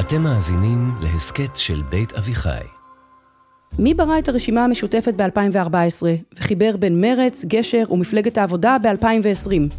אתם מאזינים להסכת של בית אביחי. מי ברא את הרשימה המשותפת ב-2014 וחיבר בין מרץ, גשר ומפלגת העבודה ב-2020?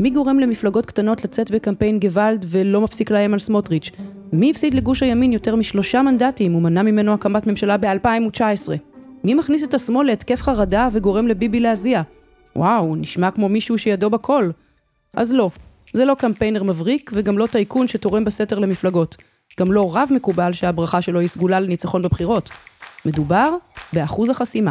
מי גורם למפלגות קטנות לצאת בקמפיין גוואלד ולא מפסיק לאיים על סמוטריץ'? מי הפסיד לגוש הימין יותר משלושה מנדטים ומנע ממנו הקמת ממשלה ב-2019? מי מכניס את השמאל להתקף חרדה וגורם לביבי להזיע? וואו, נשמע כמו מישהו שידו בכל. אז לא, זה לא קמפיינר מבריק וגם לא טייקון שתורם בסתר למפלגות. גם לא רב מקובל שהברכה שלו היא סגולה לניצחון בבחירות. מדובר באחוז החסימה.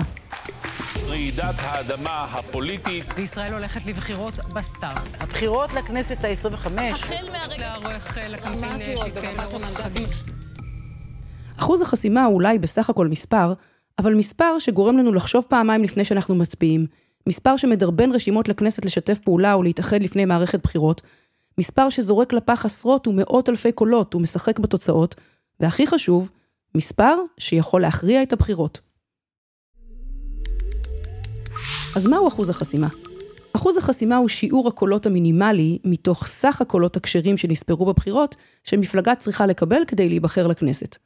רעידת האדמה הפוליטית. וישראל הולכת לבחירות בסתיו. הבחירות לכנסת ה-25. החל מהרגע העורך לקמפיין שיקל אחוז החסימה הוא אולי בסך הכל מספר, אבל מספר שגורם לנו לחשוב פעמיים לפני שאנחנו מצביעים, מספר שמדרבן רשימות לכנסת לשתף פעולה ולהתאחד לפני מערכת בחירות, מספר שזורק לפח עשרות ומאות אלפי קולות ומשחק בתוצאות, והכי חשוב, מספר שיכול להכריע את הבחירות. אז מהו אחוז החסימה? אחוז החסימה הוא שיעור הקולות המינימלי מתוך סך הקולות הכשרים שנספרו בבחירות, שמפלגה צריכה לקבל כדי להיבחר לכנסת.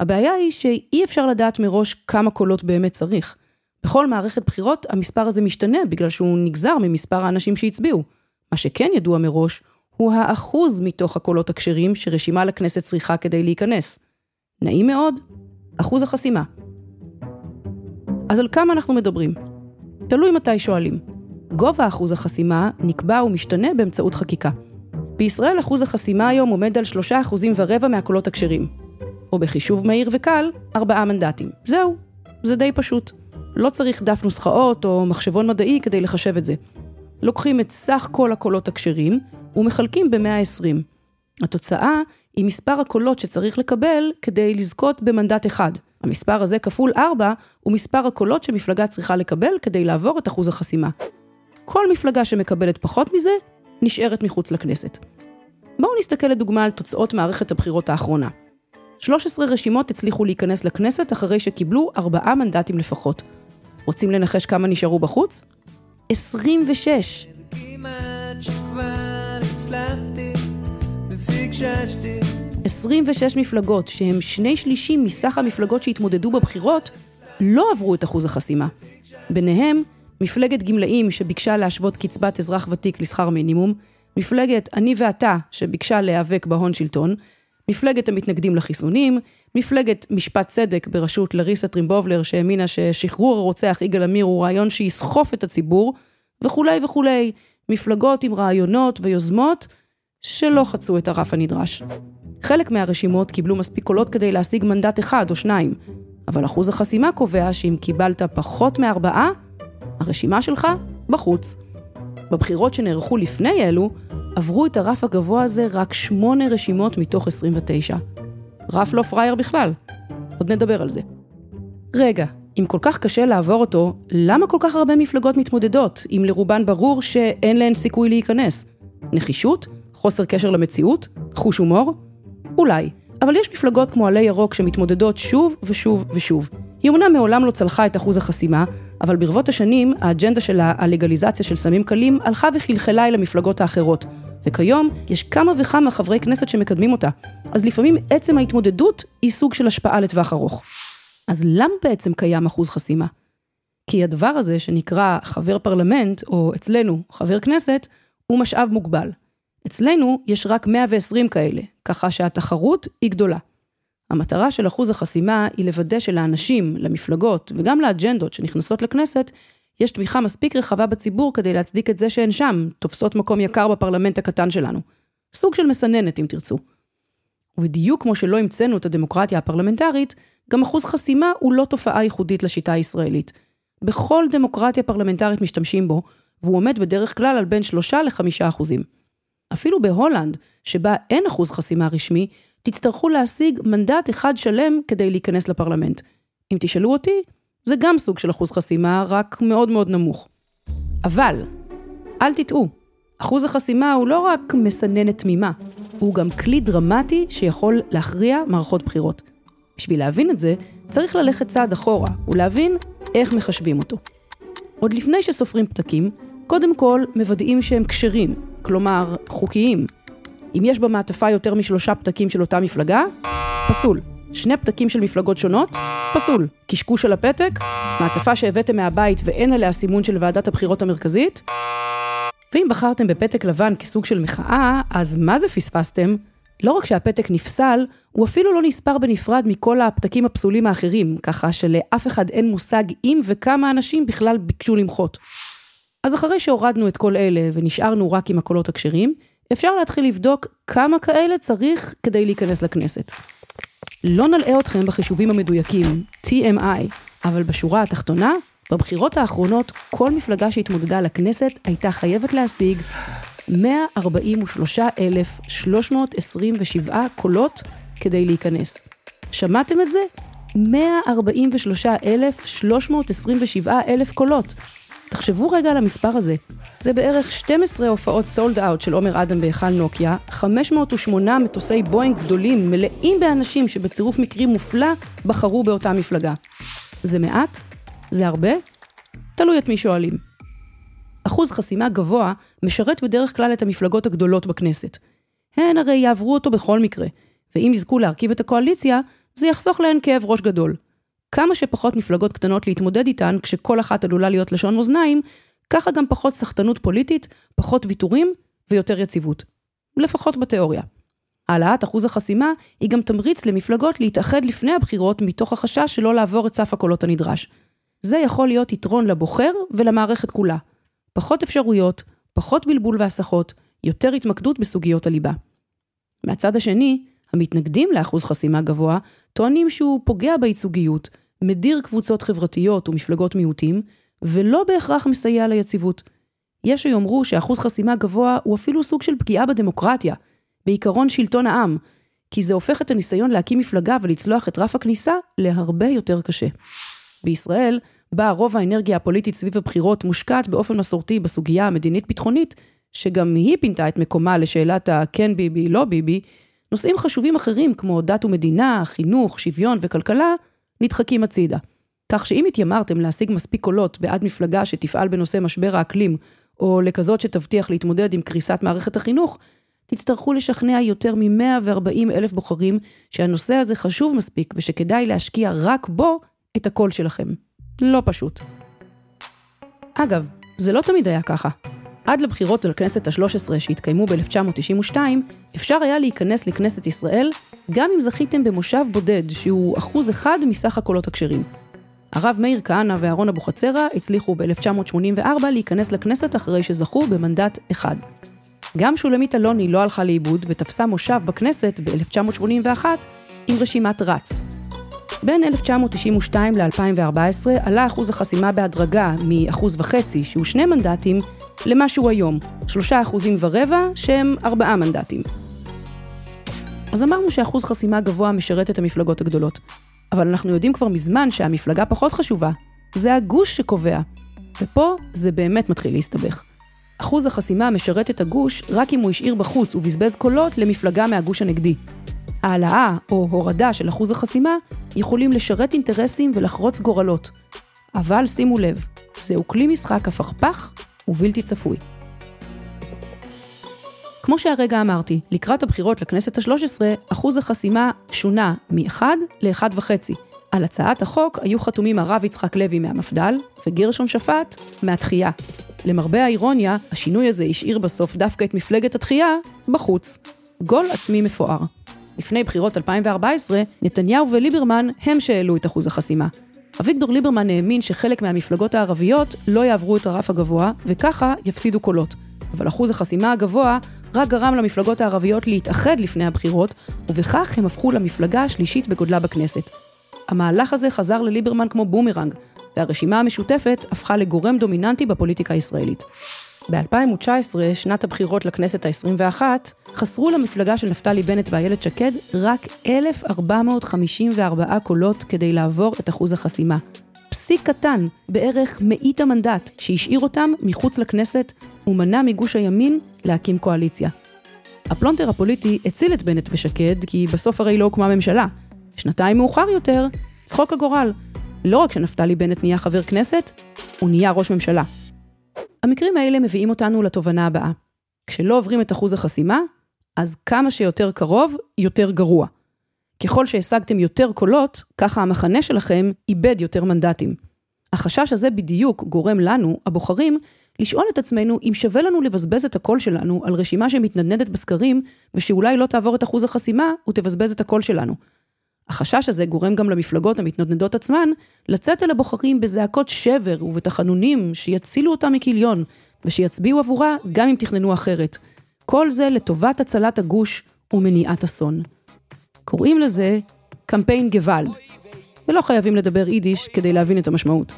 הבעיה היא שאי אפשר לדעת מראש כמה קולות באמת צריך. בכל מערכת בחירות המספר הזה משתנה בגלל שהוא נגזר ממספר האנשים שהצביעו. מה שכן ידוע מראש, הוא האחוז מתוך הקולות הכשרים שרשימה לכנסת צריכה כדי להיכנס. נעים מאוד, אחוז החסימה. אז על כמה אנחנו מדברים? תלוי מתי שואלים. גובה אחוז החסימה נקבע ומשתנה באמצעות חקיקה. בישראל אחוז החסימה היום עומד על 3 אחוזים ורבע מהקולות הכשרים. או בחישוב מהיר וקל, 4 מנדטים. זהו, זה די פשוט. לא צריך דף נוסחאות או מחשבון מדעי כדי לחשב את זה. לוקחים את סך כל הקולות הכשרים ומחלקים ב-120. התוצאה היא מספר הקולות שצריך לקבל כדי לזכות במנדט אחד. המספר הזה כפול 4 הוא מספר הקולות שמפלגה צריכה לקבל כדי לעבור את אחוז החסימה. כל מפלגה שמקבלת פחות מזה, נשארת מחוץ לכנסת. בואו נסתכל לדוגמה על תוצאות מערכת הבחירות האחרונה. 13 רשימות הצליחו להיכנס לכנסת אחרי שקיבלו 4 מנדטים לפחות. רוצים לנחש כמה נשארו בחוץ? 26. 26 מפלגות, שהם שני שלישים מסך המפלגות שהתמודדו בבחירות, לא עברו את אחוז החסימה. ביניהם, מפלגת גמלאים שביקשה להשוות קצבת אזרח ותיק לשכר מינימום, מפלגת אני ואתה שביקשה להיאבק בהון שלטון, מפלגת המתנגדים לחיסונים, מפלגת משפט צדק בראשות לריסה טרימבובלר שהאמינה ששחרור הרוצח יגאל עמיר הוא רעיון שיסחוף את הציבור, וכולי וכולי, מפלגות עם רעיונות ויוזמות שלא חצו את הרף הנדרש. חלק מהרשימות קיבלו מספיק קולות כדי להשיג מנדט אחד או שניים, אבל אחוז החסימה קובע שאם קיבלת פחות מארבעה, הרשימה שלך בחוץ. בבחירות שנערכו לפני אלו, עברו את הרף הגבוה הזה רק שמונה רשימות מתוך 29. רף לא פראייר בכלל. עוד נדבר על זה. רגע, אם כל כך קשה לעבור אותו, למה כל כך הרבה מפלגות מתמודדות, אם לרובן ברור שאין להן סיכוי להיכנס? נחישות? חוסר קשר למציאות? חוש הומור? אולי, אבל יש מפלגות כמו עלי ירוק שמתמודדות שוב ושוב ושוב. היא אומנם מעולם לא צלחה את אחוז החסימה, אבל ברבות השנים האג'נדה שלה, הלגליזציה של סמים קלים, הלכה וחלחלה אל המפלגות האחרות. וכיום יש כמה וכמה חברי כנסת שמקדמים אותה. אז לפעמים עצם ההתמודדות היא סוג של השפעה לטווח ארוך. אז למה בעצם קיים אחוז חסימה? כי הדבר הזה שנקרא חבר פרלמנט, או אצלנו חבר כנסת, הוא משאב מוגבל. אצלנו יש רק 120 כאלה, ככה שהתחרות היא גדולה. המטרה של אחוז החסימה היא לוודא שלאנשים, למפלגות וגם לאג'נדות שנכנסות לכנסת, יש תמיכה מספיק רחבה בציבור כדי להצדיק את זה שהן שם, תופסות מקום יקר בפרלמנט הקטן שלנו. סוג של מסננת אם תרצו. ובדיוק כמו שלא המצאנו את הדמוקרטיה הפרלמנטרית, גם אחוז חסימה הוא לא תופעה ייחודית לשיטה הישראלית. בכל דמוקרטיה פרלמנטרית משתמשים בו, והוא עומד בדרך כלל על בין 3 ל-5 אחוזים. אפילו בהולנד, שבה אין אחוז חסימה רשמי, תצטרכו להשיג מנדט אחד שלם כדי להיכנס לפרלמנט. אם תשאלו אותי, זה גם סוג של אחוז חסימה, רק מאוד מאוד נמוך. אבל, אל תטעו, אחוז החסימה הוא לא רק מסננת תמימה, הוא גם כלי דרמטי שיכול להכריע מערכות בחירות. בשביל להבין את זה, צריך ללכת צעד אחורה ולהבין איך מחשבים אותו. עוד לפני שסופרים פתקים, קודם כל מוודאים שהם כשרים, כלומר חוקיים. אם יש במעטפה יותר משלושה פתקים של אותה מפלגה, פסול. שני פתקים של מפלגות שונות, פסול. קשקוש של הפתק, מעטפה שהבאתם מהבית ואין עליה סימון של ועדת הבחירות המרכזית. ואם בחרתם בפתק לבן כסוג של מחאה, אז מה זה פספסתם? לא רק שהפתק נפסל, הוא אפילו לא נספר בנפרד מכל הפתקים הפסולים האחרים, ככה שלאף אחד אין מושג אם וכמה אנשים בכלל ביקשו למחות. אז אחרי שהורדנו את כל אלה ונשארנו רק עם הקולות הכשרים, אפשר להתחיל לבדוק כמה כאלה צריך כדי להיכנס לכנסת. לא נלאה אתכם בחישובים המדויקים, TMI, אבל בשורה התחתונה, בבחירות האחרונות כל מפלגה שהתמודדה לכנסת הייתה חייבת להשיג 143,327 קולות כדי להיכנס. שמעתם את זה? 143,327 אלף קולות. תחשבו רגע על המספר הזה. זה בערך 12 הופעות סולד אאוט של עומר אדם בהיכל נוקיה, 508 מטוסי בואינג גדולים מלאים באנשים שבצירוף מקרים מופלא בחרו באותה מפלגה. זה מעט? זה הרבה? תלוי את מי שואלים. אחוז חסימה גבוה משרת בדרך כלל את המפלגות הגדולות בכנסת. הן הרי יעברו אותו בכל מקרה, ואם יזכו להרכיב את הקואליציה, זה יחסוך להן כאב ראש גדול. כמה שפחות מפלגות קטנות להתמודד איתן כשכל אחת עלולה להיות לשון מאזניים, ככה גם פחות סחטנות פוליטית, פחות ויתורים ויותר יציבות. לפחות בתיאוריה. העלאת אחוז החסימה היא גם תמריץ למפלגות להתאחד לפני הבחירות מתוך החשש שלא לעבור את סף הקולות הנדרש. זה יכול להיות יתרון לבוחר ולמערכת כולה. פחות אפשרויות, פחות בלבול והסחות, יותר התמקדות בסוגיות הליבה. מהצד השני, המתנגדים לאחוז חסימה גבוה טוענים שהוא פוגע בייצוגיות, מדיר קבוצות חברתיות ומפלגות מיעוטים, ולא בהכרח מסייע ליציבות. יש שיאמרו שאחוז חסימה גבוה הוא אפילו סוג של פגיעה בדמוקרטיה, בעיקרון שלטון העם, כי זה הופך את הניסיון להקים מפלגה ולצלוח את רף הכניסה להרבה יותר קשה. בישראל, בה רוב האנרגיה הפוליטית סביב הבחירות מושקעת באופן מסורתי בסוגיה המדינית-ביטחונית, שגם היא פינתה את מקומה לשאלת הכן ביבי, לא ביבי, נושאים חשובים אחרים כמו דת ומדינה, חינוך, שוויון וכלכלה, נדחקים הצידה. כך שאם התיימרתם להשיג מספיק קולות בעד מפלגה שתפעל בנושא משבר האקלים, או לכזאת שתבטיח להתמודד עם קריסת מערכת החינוך, תצטרכו לשכנע יותר מ-140 אלף בוחרים שהנושא הזה חשוב מספיק ושכדאי להשקיע רק בו את הקול שלכם. לא פשוט. אגב, זה לא תמיד היה ככה. עד לבחירות לכנסת ה-13 שהתקיימו ב-1992, אפשר היה להיכנס לכנסת ישראל גם אם זכיתם במושב בודד, שהוא אחוז אחד מסך הקולות הכשרים. הרב מאיר כהנא ואהרון אבוחצירא הצליחו ב-1984 להיכנס לכנסת אחרי שזכו במנדט אחד. גם שולמית אלוני לא הלכה לאיבוד ותפסה מושב בכנסת ב-1981 עם רשימת רץ. בין 1992 ל-2014 עלה אחוז החסימה בהדרגה מאחוז וחצי, שהוא שני מנדטים, למה שהוא היום, שלושה אחוזים ורבע, שהם ארבעה מנדטים. אז אמרנו שאחוז חסימה גבוה משרת את המפלגות הגדולות. אבל אנחנו יודעים כבר מזמן שהמפלגה פחות חשובה. זה הגוש שקובע. ופה זה באמת מתחיל להסתבך. אחוז החסימה משרת את הגוש רק אם הוא השאיר בחוץ ובזבז קולות למפלגה מהגוש הנגדי. העלאה או הורדה של אחוז החסימה יכולים לשרת אינטרסים ולחרוץ גורלות. אבל שימו לב, זהו כלי משחק הפכפך ובלתי צפוי. כמו שהרגע אמרתי, לקראת הבחירות לכנסת ה-13, אחוז החסימה שונה מ-1 ל-1.5. על הצעת החוק היו חתומים הרב יצחק לוי מהמפד"ל וגרשון שפט מהתחייה. למרבה האירוניה, השינוי הזה השאיר בסוף דווקא את מפלגת התחייה בחוץ. גול עצמי מפואר. לפני בחירות 2014, נתניהו וליברמן הם שהעלו את אחוז החסימה. אביגדור ליברמן האמין שחלק מהמפלגות הערביות לא יעברו את הרף הגבוה, וככה יפסידו קולות. אבל אחוז החסימה הגבוה רק גרם למפלגות הערביות להתאחד לפני הבחירות, ובכך הם הפכו למפלגה השלישית בגודלה בכנסת. המהלך הזה חזר לליברמן כמו בומרנג, והרשימה המשותפת הפכה לגורם דומיננטי בפוליטיקה הישראלית. ב-2019, שנת הבחירות לכנסת ה-21, חסרו למפלגה של נפתלי בנט ואיילת שקד רק 1,454 קולות כדי לעבור את אחוז החסימה. פסיק קטן, בערך מאית המנדט, שהשאיר אותם מחוץ לכנסת ומנע מגוש הימין להקים קואליציה. הפלונטר הפוליטי הציל את בנט ושקד, כי בסוף הרי לא הוקמה ממשלה. שנתיים מאוחר יותר, צחוק הגורל. לא רק שנפתלי בנט נהיה חבר כנסת, הוא נהיה ראש ממשלה. המקרים האלה מביאים אותנו לתובנה הבאה. כשלא עוברים את אחוז החסימה, אז כמה שיותר קרוב, יותר גרוע. ככל שהשגתם יותר קולות, ככה המחנה שלכם איבד יותר מנדטים. החשש הזה בדיוק גורם לנו, הבוחרים, לשאול את עצמנו אם שווה לנו לבזבז את הקול שלנו על רשימה שמתנדנדת בסקרים, ושאולי לא תעבור את אחוז החסימה ותבזבז את הקול שלנו. החשש הזה גורם גם למפלגות המתנדנדות עצמן לצאת אל הבוחרים בזעקות שבר ובתחנונים שיצילו אותה מכיליון, ושיצביעו עבורה גם אם תכננו אחרת. כל זה לטובת הצלת הגוש ומניעת אסון. קוראים לזה קמפיין גוואלד, ולא חייבים לדבר יידיש כדי להבין את המשמעות.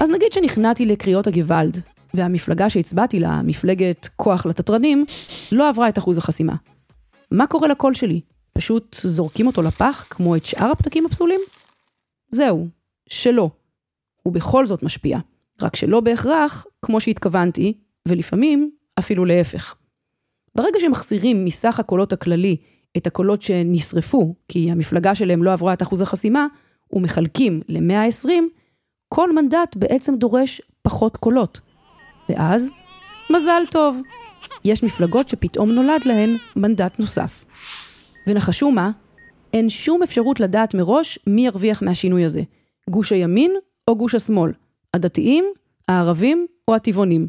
אז נגיד שנכנעתי לקריאות הגוואלד, והמפלגה שהצבעתי לה, מפלגת כוח לתתרנים, לא עברה את אחוז החסימה. מה קורה לקול שלי? פשוט זורקים אותו לפח כמו את שאר הפתקים הפסולים? זהו, שלא. הוא בכל זאת משפיע, רק שלא בהכרח כמו שהתכוונתי, ולפעמים אפילו להפך. ברגע שמחסירים מסך הקולות הכללי את הקולות שנשרפו, כי המפלגה שלהם לא עברה את אחוז החסימה, ומחלקים ל-120, כל מנדט בעצם דורש פחות קולות. ואז, מזל טוב. יש מפלגות שפתאום נולד להן מנדט נוסף. ונחשו מה? אין שום אפשרות לדעת מראש מי ירוויח מהשינוי הזה. גוש הימין או גוש השמאל? הדתיים, הערבים או הטבעונים?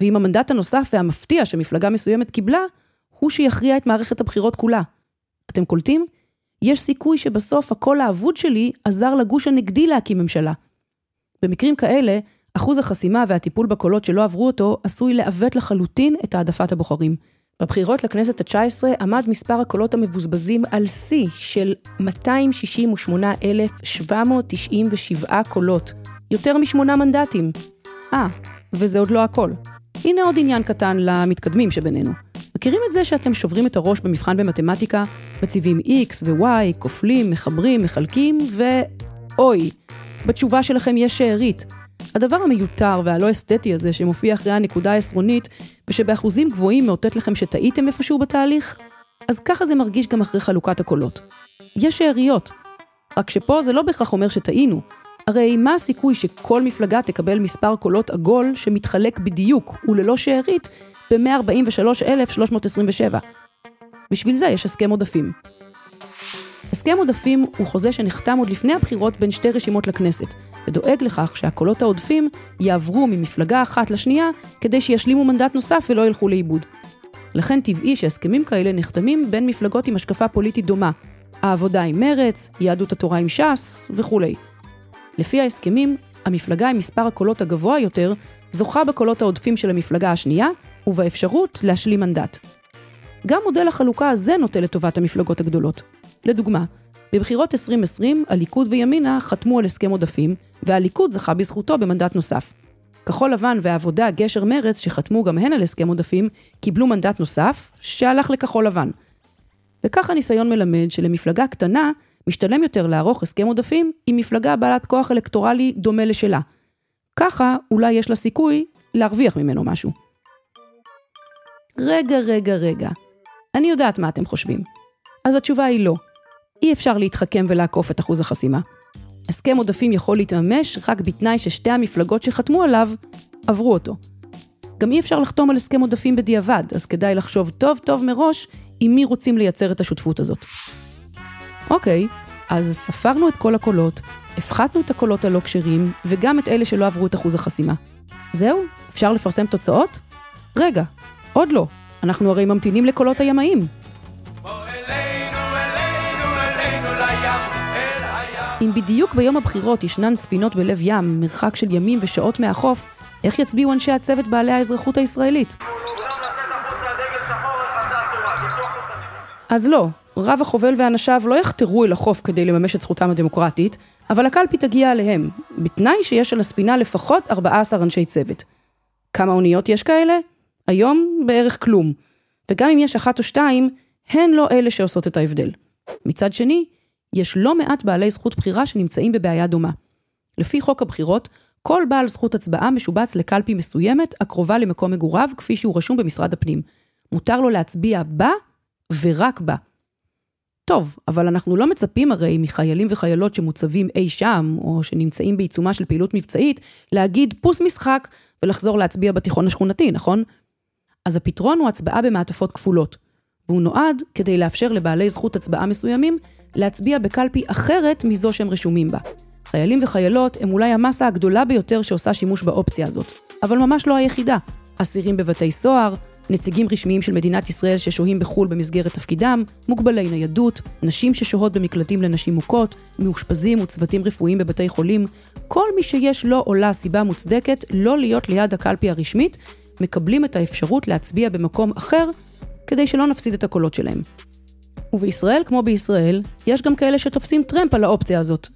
ואם המנדט הנוסף והמפתיע שמפלגה מסוימת קיבלה, הוא שיכריע את מערכת הבחירות כולה. אתם קולטים? יש סיכוי שבסוף הקול האבוד שלי עזר לגוש הנגדי להקים ממשלה. במקרים כאלה, אחוז החסימה והטיפול בקולות שלא עברו אותו עשוי לעוות לחלוטין את העדפת הבוחרים. בבחירות לכנסת ה-19 עמד מספר הקולות המבוזבזים על שיא של 268,797 קולות, יותר משמונה מנדטים. אה, וזה עוד לא הכל. הנה עוד עניין קטן למתקדמים שבינינו. מכירים את זה שאתם שוברים את הראש במבחן במתמטיקה, מציבים x ו-y, כופלים, מחברים, מחלקים, ו... אוי, בתשובה שלכם יש שארית. הדבר המיותר והלא אסתטי הזה שמופיע אחרי הנקודה העשרונית, ושבאחוזים גבוהים מאותת לכם שטעיתם איפשהו בתהליך, אז ככה זה מרגיש גם אחרי חלוקת הקולות. יש שאריות. רק שפה זה לא בהכרח אומר שטעינו. הרי מה הסיכוי שכל מפלגה תקבל מספר קולות עגול שמתחלק בדיוק וללא שארית ב-143,327? בשביל זה יש הסכם עודפים. הסכם עודפים הוא חוזה שנחתם עוד לפני הבחירות בין שתי רשימות לכנסת, ודואג לכך שהקולות העודפים יעברו ממפלגה אחת לשנייה, כדי שישלימו מנדט נוסף ולא ילכו לאיבוד. לכן טבעי שהסכמים כאלה נחתמים בין מפלגות עם השקפה פוליטית דומה, העבודה עם מרץ, יהדות התורה עם ש"ס וכולי. לפי ההסכמים, המפלגה עם מספר הקולות הגבוה יותר זוכה בקולות העודפים של המפלגה השנייה, ובאפשרות להשלים מנדט. גם מודל החלוקה הזה נוטה לטובת המפלגות הגדולות. לדוגמה, בבחירות 2020, הליכוד וימינה חתמו על הסכם עודפים, והליכוד זכה בזכותו במנדט נוסף. כחול לבן והעבודה, גשר מרץ, שחתמו גם הן על הסכם עודפים, קיבלו מנדט נוסף, שהלך לכחול לבן. וכך הניסיון מלמד שלמפלגה קטנה, משתלם יותר לערוך הסכם עודפים עם מפלגה בעלת כוח אלקטורלי דומה לשלה. ככה אולי יש לה סיכוי להרוויח ממנו משהו. רגע, רגע, רגע. אני יודעת מה אתם חושבים. אז התשובה היא לא. אי אפשר להתחכם ולעקוף את אחוז החסימה. הסכם עודפים יכול להתממש רק בתנאי ששתי המפלגות שחתמו עליו עברו אותו. גם אי אפשר לחתום על הסכם עודפים בדיעבד, אז כדאי לחשוב טוב טוב מראש עם מי רוצים לייצר את השותפות הזאת. אוקיי, אז ספרנו את כל הקולות, הפחתנו את הקולות הלא כשרים, וגם את אלה שלא עברו את אחוז החסימה. זהו? אפשר לפרסם תוצאות? רגע, עוד לא. אנחנו הרי ממתינים לקולות הימאים. אם בדיוק ביום הבחירות ישנן ספינות בלב ים, מרחק של ימים ושעות מהחוף, איך יצביעו אנשי הצוות בעלי האזרחות הישראלית? אז לא, רב החובל ואנשיו לא יחתרו אל החוף כדי לממש את זכותם הדמוקרטית, אבל הקלפי תגיע אליהם, בתנאי שיש על הספינה לפחות 14 אנשי צוות. כמה אוניות יש כאלה? היום בערך כלום. וגם אם יש אחת או שתיים, הן לא אלה שעושות את ההבדל. מצד שני, יש לא מעט בעלי זכות בחירה שנמצאים בבעיה דומה. לפי חוק הבחירות, כל בעל זכות הצבעה משובץ לקלפי מסוימת הקרובה למקום מגוריו, כפי שהוא רשום במשרד הפנים. מותר לו להצביע בה ורק בה. טוב, אבל אנחנו לא מצפים הרי מחיילים וחיילות שמוצבים אי שם, או שנמצאים בעיצומה של פעילות מבצעית, להגיד פוס משחק ולחזור להצביע בתיכון השכונתי, נכון? אז הפתרון הוא הצבעה במעטפות כפולות, והוא נועד כדי לאפשר לבעלי זכות הצבעה מסוימים להצביע בקלפי אחרת מזו שהם רשומים בה. חיילים וחיילות הם אולי המסה הגדולה ביותר שעושה שימוש באופציה הזאת, אבל ממש לא היחידה. אסירים בבתי סוהר, נציגים רשמיים של מדינת ישראל ששוהים בחו"ל במסגרת תפקידם, מוגבלי ניידות, נשים ששוהות במקלטים לנשים מוכות, מאושפזים וצוותים רפואיים בבתי חולים, כל מי שיש לו או לה סיבה מוצדקת לא להיות ליד הקלפי הרשמית, מקבלים את האפשרות להצביע במקום אחר, כדי שלא נפסיד את הקולות שלהם. ובישראל, כמו בישראל, יש גם כאלה שתופסים טרמפ על האופציה הזאת.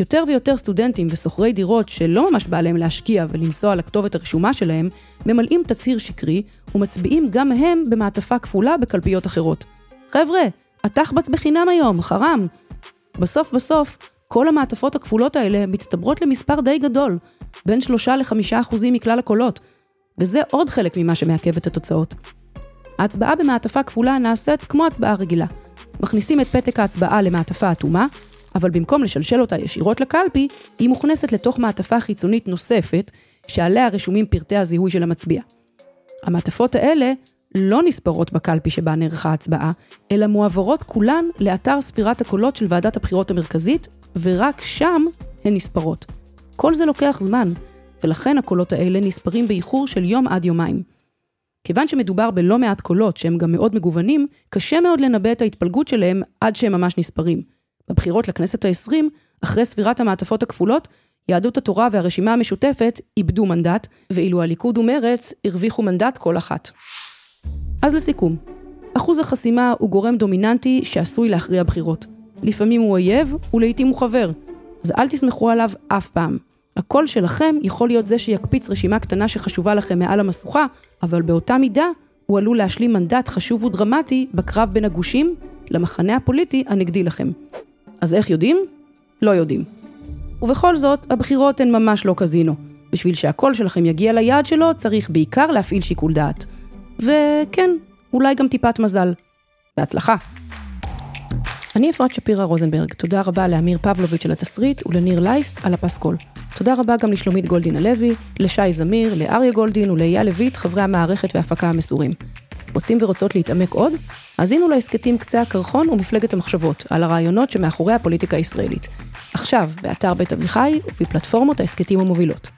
יותר ויותר סטודנטים ושוכרי דירות שלא ממש בא להם להשקיע ולנסוע לכתובת הרשומה שלהם, ממלאים תצהיר שקרי ומצביעים גם הם במעטפה כפולה בקלפיות אחרות. חבר'ה, התחבץ בחינם היום, חרם. בסוף בסוף, כל המעטפות הכפולות האלה מצטברות למספר די גדול, בין 3 ל-5 אחוזים מכלל הקולות, וזה עוד חלק ממה שמעכב את התוצאות. ההצבעה במעטפה כפולה נעשית כמו הצבעה רגילה. מכניסים את פתק ההצבעה למעטפה אטומה, אבל במקום לשלשל אותה ישירות לקלפי, היא מוכנסת לתוך מעטפה חיצונית נוספת, שעליה רשומים פרטי הזיהוי של המצביע. המעטפות האלה לא נספרות בקלפי שבה נערכה ההצבעה, אלא מועברות כולן לאתר ספירת הקולות של ועדת הבחירות המרכזית, ורק שם הן נספרות. כל זה לוקח זמן, ולכן הקולות האלה נספרים באיחור של יום עד יומיים. כיוון שמדובר בלא מעט קולות שהם גם מאוד מגוונים, קשה מאוד לנבא את ההתפלגות שלהם עד שהם ממש נספרים. בבחירות לכנסת העשרים, אחרי ספירת המעטפות הכפולות, יהדות התורה והרשימה המשותפת איבדו מנדט, ואילו הליכוד ומרץ הרוויחו מנדט כל אחת. אז לסיכום, אחוז החסימה הוא גורם דומיננטי שעשוי להכריע בחירות. לפעמים הוא אויב ולעיתים הוא חבר, אז אל תסמכו עליו אף פעם. הקול שלכם יכול להיות זה שיקפיץ רשימה קטנה שחשובה לכם מעל המשוכה, אבל באותה מידה הוא עלול להשלים מנדט חשוב ודרמטי בקרב בין הגושים למחנה הפוליטי הנגדי לכם. אז איך יודעים? לא יודעים. ובכל זאת, הבחירות הן ממש לא קזינו. בשביל שהקול שלכם יגיע ליעד שלו, צריך בעיקר להפעיל שיקול דעת. וכן, אולי גם טיפת מזל. בהצלחה. אני אפרת שפירא רוזנברג, תודה רבה לאמיר פבלוביץ' על התסריט ולניר לייסט על הפסקול. תודה רבה גם לשלומית גולדין הלוי, לשי זמיר, לאריה גולדין ולאייל לויט, חברי המערכת וההפקה המסורים. רוצים ורוצות להתעמק עוד? האזינו להסכתים קצה הקרחון ומפלגת המחשבות, על הרעיונות שמאחורי הפוליטיקה הישראלית. עכשיו, באתר בית אביחי ובפלטפורמות ההסכתים המובילות.